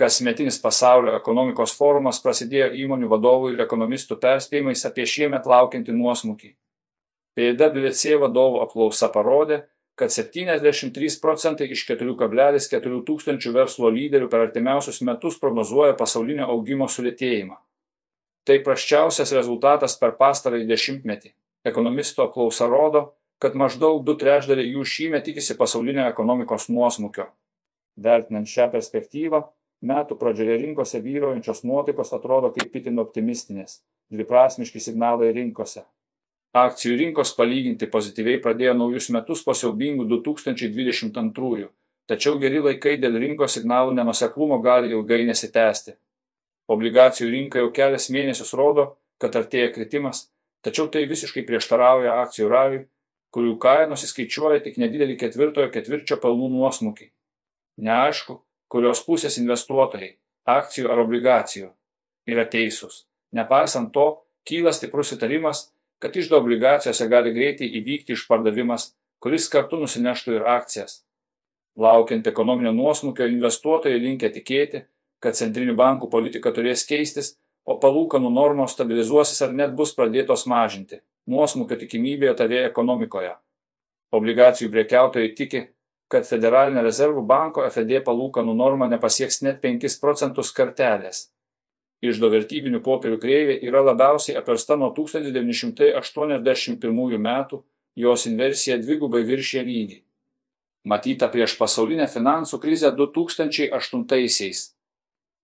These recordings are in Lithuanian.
Kasmetinis pasaulio ekonomikos forumas prasidėjo įmonių vadovų ir ekonomistų perspėjimais apie šiemet laukiantį nuosmukį. PWC vadovų apklausa parodė, kad 73 procentai iš 4,4 tūkstančių verslo lyderių per artimiausius metus prognozuoja pasaulinio augimo sulėtėjimą. Tai praščiausias rezultatas per pastarąjį dešimtmetį. Ekonomisto apklausa rodo, kad maždaug du trečdaliai jų šįmet tikisi pasaulinio ekonomikos nuosmukio. Vertinant šią perspektyvą, metų pradžioje rinkose vyraujančios nuotaikos atrodo kaip itin optimistinės, dviprasmiški signalai rinkose. Akcijų rinkos palyginti pozityviai pradėjo naujus metus po siaubingų 2022, tačiau geri laikai dėl rinkos signalų nenuseklumo gali ilgai nesitęsti. Obligacijų rinka jau kelias mėnesius rodo, kad artėja kritimas, tačiau tai visiškai prieštarauja akcijų raliui, kurių kainos įskaičiuoja tik nedidelį ketvirtojo ketvirčio pelnų nuosmukį. Neaišku, kurios pusės investuotojai - akcijų ar obligacijų - yra teisūs. Nepaisant to, kyla stiprus įtarimas, kad iždo obligacijose gali greitai įvykti išpardavimas, kuris kartu nusineštų ir akcijas. Laukiant ekonominio nuosmukio, investuotojai linkia tikėti, kad centrinių bankų politika turės keistis, o palūkanų normos stabilizuosis ar net bus pradėtos mažinti. Nuosmukio tikimybė tavė ekonomikoje. Obligacijų priekiautojai tiki, kad Federalinio rezervų banko FED palūkanų norma nepasieks net 5 procentus kartelės. Iždo vertybinių popierių kreivė yra labiausiai apversta nuo 1981 metų, jos inversija dvigubai viršė lygį. Matyta prieš pasaulinę finansų krizę 2008-aisiais.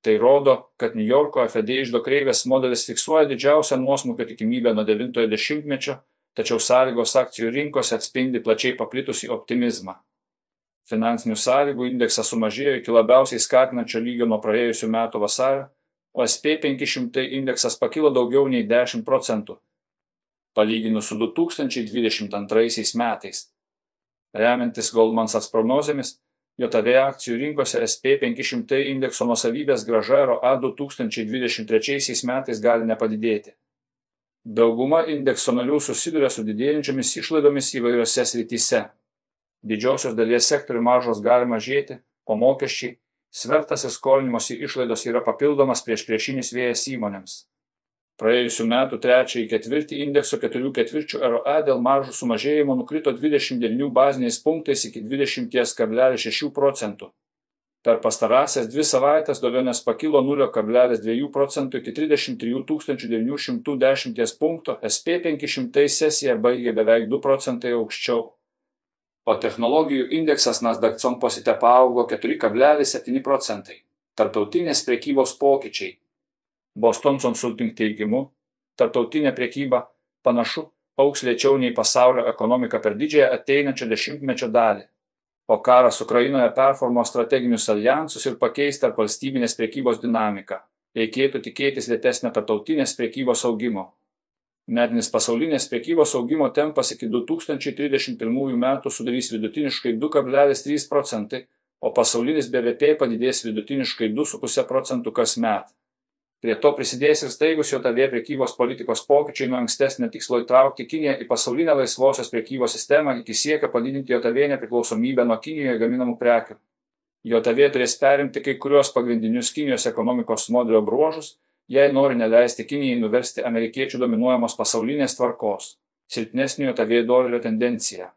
Tai rodo, kad New Yorko FED iždo kreivės modelis fiksuoja didžiausią nuosmukio tikimybę nuo 90-mečio, tačiau sąlygos akcijų rinkose atspindi plačiai paplitusį optimizmą. Finansinių sąlygų indeksas sumažėjo iki labiausiai skatinančio lygio nuo praėjusių metų vasario o SP500 indeksas pakilo daugiau nei 10 procentų, palyginus su 2022 metais. Remiantis Goldman Sachs prognozėmis, JAV akcijų rinkose SP500 indekso nusavybės graža ROA 2023 metais gali nepadidėti. Dauguma indekso narių susiduria su didėjančiomis išlaidomis įvairiose srityse. Didžiosios dalies sektorių maržos gali mažėti, o mokesčiai Svertas ir skolinimosi išlaidos yra papildomas prieš priešinis vėjas įmonėms. Praėjusiu metu trečiąjį ketvirtį indekso keturių ketvirčių ROE dėl maržų sumažėjimo nukrito 29 baziniais punktais iki 20,6 procentų. Per pastarąsias dvi savaitės dovionės pakilo 0,2 procentų iki 33 910 punkto, SP500 sesija baigė beveik 2 procentai aukščiau o technologijų indeksas Nasdaq composite paaugo 4,7 procentai. Tartautinės prekybos pokyčiai. Boston Consulting teigimu, tartautinė prekyba panašu auks lėčiau nei pasaulio ekonomika per didžiąją ateinančio dešimtmečio dalį. O karas Ukrainoje performo strateginius alijansus ir pakeis tarp valstybinės prekybos dinamiką. Reikėtų tikėtis lėtesnio tartautinės prekybos augimo. Metinis pasaulinės prekybos augimo tempas iki 2031 metų sudarys vidutiniškai 2,3 procentai, o pasaulinis BVP padidės vidutiniškai 2,5 procentų kasmet. Prie to prisidės ir staigus JOTV prekybos politikos pokyčiai nuo ankstesnio tikslo įtraukti Kiniją į pasaulinę laisvosios prekybos sistemą iki siekia padidinti JOTV nepriklausomybę nuo Kinijoje gaminamų prekių. JOTV turės perimti kai kurios pagrindinius Kinijos ekonomikos modelio bruožus jei nori neleisti Kinijai nuversti amerikiečių dominuojamos pasaulinės tvarkos, silpnesniojo JAV dolerio tendencija.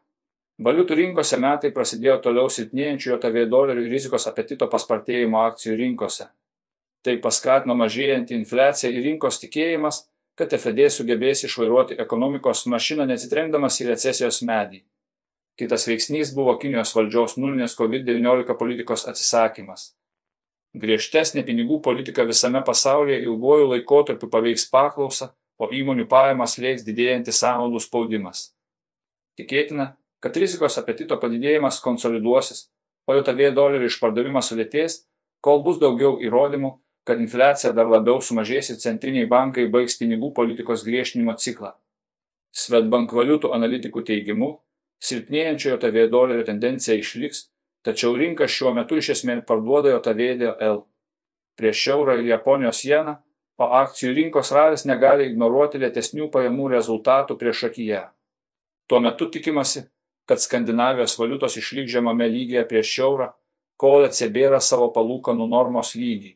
Valiutų rinkose metai prasidėjo toliau silpnėjančiojo JAV dolerių rizikos apetito paspartėjimo akcijų rinkose. Tai paskatino mažėjantį infliaciją ir rinkos tikėjimas, kad FED sugebės išvairuoti ekonomikos mašiną nesitrenkdamas į recesijos medį. Kitas veiksnys buvo Kinijos valdžios nulinės COVID-19 politikos atsisakymas. Griežtesnė pinigų politika visame pasaulyje ilguoju laikotarpiu paveiks paklausą, o įmonių pajamas leiks didėjantis sąnaudų spaudimas. Tikėtina, kad rizikos apetito padidėjimas konsoliduosis, o JAV dolerių išpardavimas sulėtės, kol bus daugiau įrodymų, kad infliacija dar labiau sumažės ir centriniai bankai baigs pinigų politikos griežtinimo ciklą. Svetbank valiutų analitikų teigimu, silpnėjančio JAV dolerio tendencija išliks tačiau rinka šiuo metu iš esmės parduoda JOTVDL prieš eurą ir Japonijos jeną, o akcijų rinkos ralis negali ignoruoti lėtesnių pajamų rezultatų prieš akiją. Tuo metu tikimasi, kad Skandinavijos valiutos išliks žemame lygyje prieš eurą, kol ECB yra savo palūkanų normos lygį.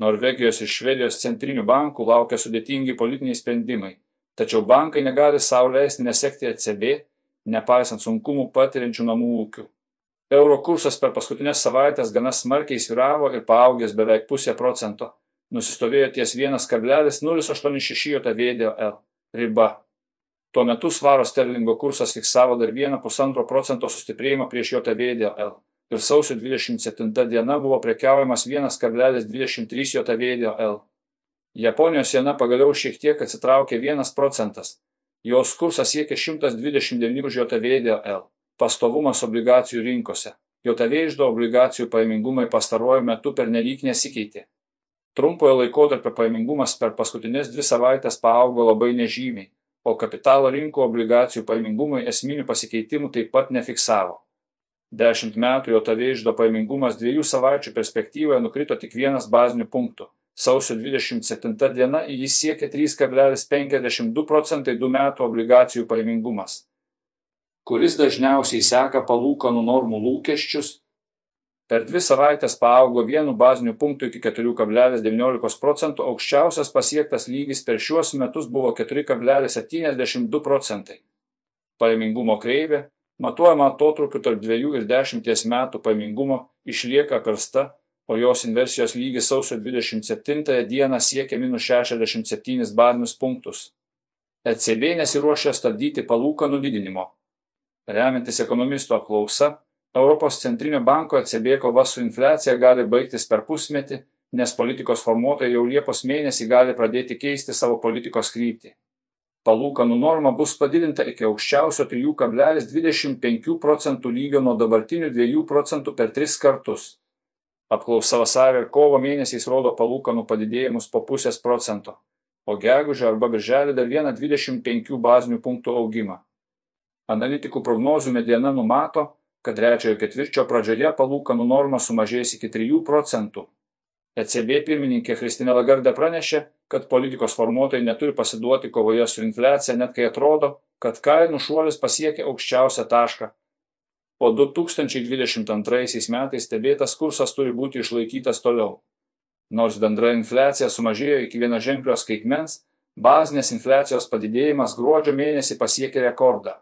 Norvegijos ir Švedijos centrinių bankų laukia sudėtingi politiniai sprendimai, tačiau bankai negali savo leisti nesekti ECB, nepaisant sunkumų patiriančių namų ūkių. Euro kursas per paskutinės savaitės gana smarkiai sviravo ir paaugęs beveik pusę procento, nusistovėjo ties 1,086 JVDL riba. Tuo metu svaro sterlingo kursas fiksavo dar 1,5 procento sustiprėjimą prieš JVDL ir sausio 27 diena buvo prekiaujamas 1,23 JVDL. Japonijos jena pagaliau šiek tiek atsitraukė 1 procentas. Jos kursas siekia 129 JVDL. Pastovumas obligacijų rinkose. JAV išdo obligacijų paimingumai pastaruoju metu per nelik nesikeitė. Trumpojo laikotarpio paimingumas per paskutinės dvi savaitės paaugo labai nežymiai, o kapitalo rinkų obligacijų paimingumai esminių pasikeitimų taip pat nefiksavo. Dešimt metų JAV išdo paimingumas dviejų savaičių perspektyvoje nukrito tik vienas bazinių punktų. Sausio 27 diena jis siekia 3,52 procentai 2 metų obligacijų paimingumas, kuris dažniausiai seka palūkanų normų lūkesčius. Per dvi savaitės paaugo vienu baziniu punktu iki 4,19 procentų, aukščiausias pasiektas lygis per šiuos metus buvo 4,72 procentai. Paimingumo kreivė matuojama atotrūkiu tarp dviejų ir dešimties metų paimingumo išlieka karsta, o jos inversijos lygis sausio 27 dieną siekia minus 67 bazinius punktus. ECB nesiruošia stabdyti palūkanų didinimo. Remiantis ekonomistų apklausa, Europos centrinio banko ECB kova su infliacija gali baigtis per pusmetį, nes politikos formuotojai jau Liepos mėnesį gali pradėti keisti savo politikos kryptį palūkanų norma bus padidinta iki aukščiausio 3,25 procentų lygio nuo dabartinių 2 procentų per 3 kartus. Apklausa vasario ir kovo mėnesiais rodo palūkanų padidėjimus po pusės procento, o gegužę arba birželį dar vieną 25 bazinių punktų augimą. Analitikų prognozių mediena numato, kad trečiojo ketvirčio pradžioje palūkanų norma sumažės iki 3 procentų. ECB pirmininkė Kristina Lagarde pranešė, kad politikos formuotojai neturi pasiduoti kovoje su infliacija, net kai atrodo, kad kainų šuolis pasiekė aukščiausią tašką. O 2022 metais stebėtas kursas turi būti išlaikytas toliau. Nors bendra infliacija sumažėjo iki vieno ženklio skaitmens, bazinės infliacijos padidėjimas gruodžio mėnesį pasiekė rekordą.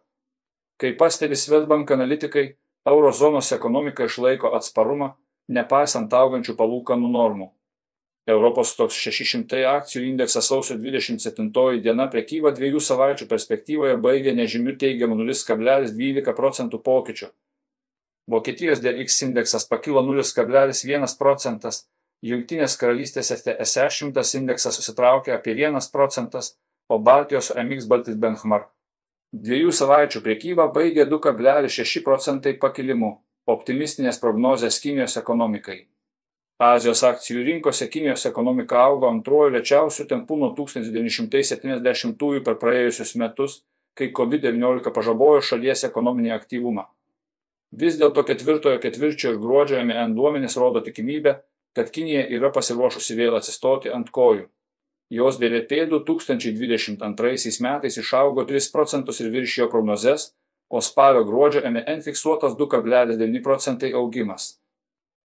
Kaip pastebi Svetbank analitikai, eurozonos ekonomika išlaiko atsparumą, nepaisant augančių palūkanų normų. Europos toks 600 akcijų indeksas sausio 27 diena prekybą dviejų savaičių perspektyvoje baigė nežymių teigiamų 0,12 procentų pokyčių. Vokietijos DX indeksas pakilo 0,1 procentas, Junktinės karalystės FTSE 100 indeksas susitraukė apie 1 procentas, o Baltijos MX Baltic Benchmark. Dviejų savaičių prekyba baigė 2,6 procentai pakilimu, optimistinės prognozės Kinijos ekonomikai. Azijos akcijų rinkose Kinijos ekonomika augo antruoju lėčiausiu tempu nuo 1970-ųjų per praėjusius metus, kai COVID-19 pažabojo šalies ekonominį aktyvumą. Vis dėlto ketvirtojo ketvirčio ir gruodžio MN duomenys rodo tikimybę, kad Kinija yra pasiruošusi vėl atsistoti ant kojų. Jos BVP 2022 metais išaugo 3 procentus ir viršijo prognozes, o spalio gruodžio MN fiksuotas 2,9 procentai augimas.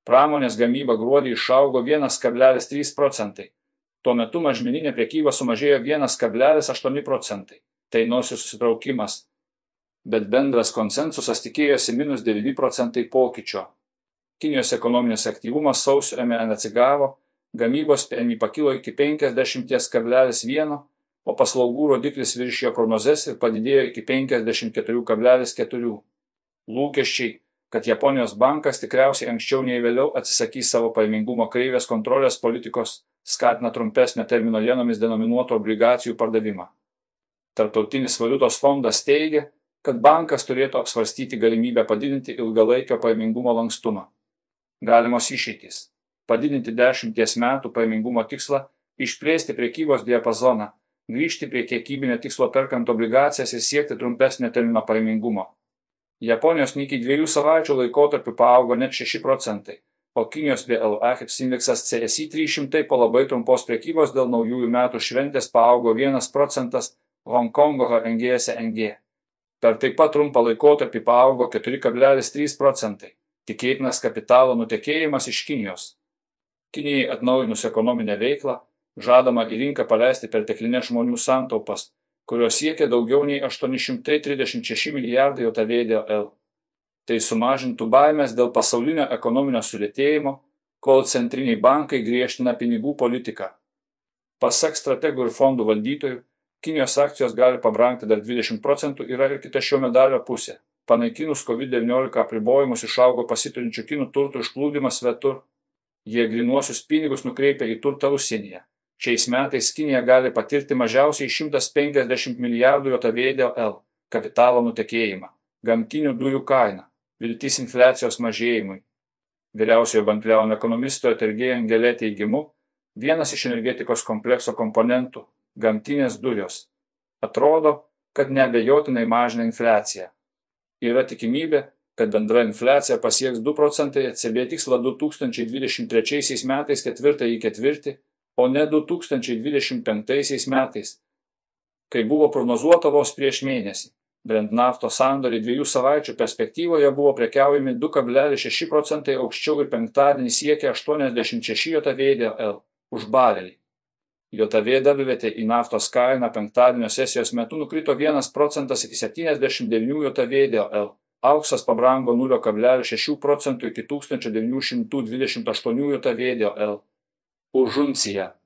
Pramonės gamyba gruodį išaugo 1,3 procentai. Tuo metu mažmeninė priekyba sumažėjo 1,8 procentai. Tai nors ir susitraukimas. Bet bendras konsensusas tikėjosi minus 9 procentai pokyčio. Kinijos ekonominis aktyvumas sausio MN atsigavo, gamybos PMI pakilo iki 50,1, o paslaugų rodiklis viršijo prognozes ir padidėjo iki 54,4. Lūkesčiai kad Japonijos bankas tikriausiai anksčiau nei vėliau atsisakys savo paimingumo kreivės kontrolės politikos, skatina trumpesnio termino dienomis denominuotų obligacijų pardavimą. Tartautinis valiutos fondas teigia, kad bankas turėtų apsvarstyti galimybę padidinti ilgalaikio paimingumo lankstumą. Galimos išeitys - padidinti dešimties metų paimingumo tikslą, išplėsti priekybos diapazoną, grįžti prie kiekybinio tikslo perkant obligacijas ir siekti trumpesnio termino paimingumo Japonijos Nikkei dviejų savaičių laikotarpiu paaugo net 6 procentai, o Kinijos BLAHIPS indeksas CSI 300 po labai trumpos prekybos dėl naujųjų metų šventės paaugo 1 procentas, Hongkongo HNG SNG. Per taip pat trumpą laikotarpį paaugo 4,3 procentai. Tikėtinas kapitalo nutekėjimas iš Kinijos. Kinijai atnaujinus ekonominę veiklą, žadama į rinką paleisti perteklinės žmonių santaupas, kurios siekia daugiau nei 836 milijardai JAV. Tai sumažintų baimės dėl pasaulinio ekonominio sulėtėjimo, kol centriniai bankai griežtina pinigų politiką. Pasak strategų ir fondų valdytojų, Kinijos akcijos gali pabrangti dar 20 procentų yra ir kita šio medalio pusė. Panaikinus COVID-19 apribojimus išaugo pasiturinčių kinų turtų išplūdimas svetur. Jie grinuosius pinigus nukreipia į turtą užsienyje. Šiais metais Kinija gali patirti mažiausiai 150 milijardų JAV kapitalo nutekėjimą, gamtinių dujų kainą, viltis infliacijos mažėjimui. Vyriausiojo bankleono ekonomisto Tergėja Angelė teigimu, vienas iš energetikos komplekso komponentų - gamtinės dujos. Atrodo, kad neabejotinai mažina infliaciją. Yra tikimybė, kad bendra infliacija pasieks 2 procentai ECB tikslą 2023 metais ketvirtąjį ketvirtį, o ne 2025 metais, kai buvo prognozuota vos prieš mėnesį. Brent naftos sandoriai dviejų savaičių perspektyvoje buvo prekiaujami 2,6 procentai aukščiau ir penktadienį siekė 86 JVDL už barelį. JAV WT į naftos kainą penktadienio sesijos metu nukrito 1 procentas iki 79 JAV. Auksas pabrango 0,6 procentų iki 1928 JAV. Už unciją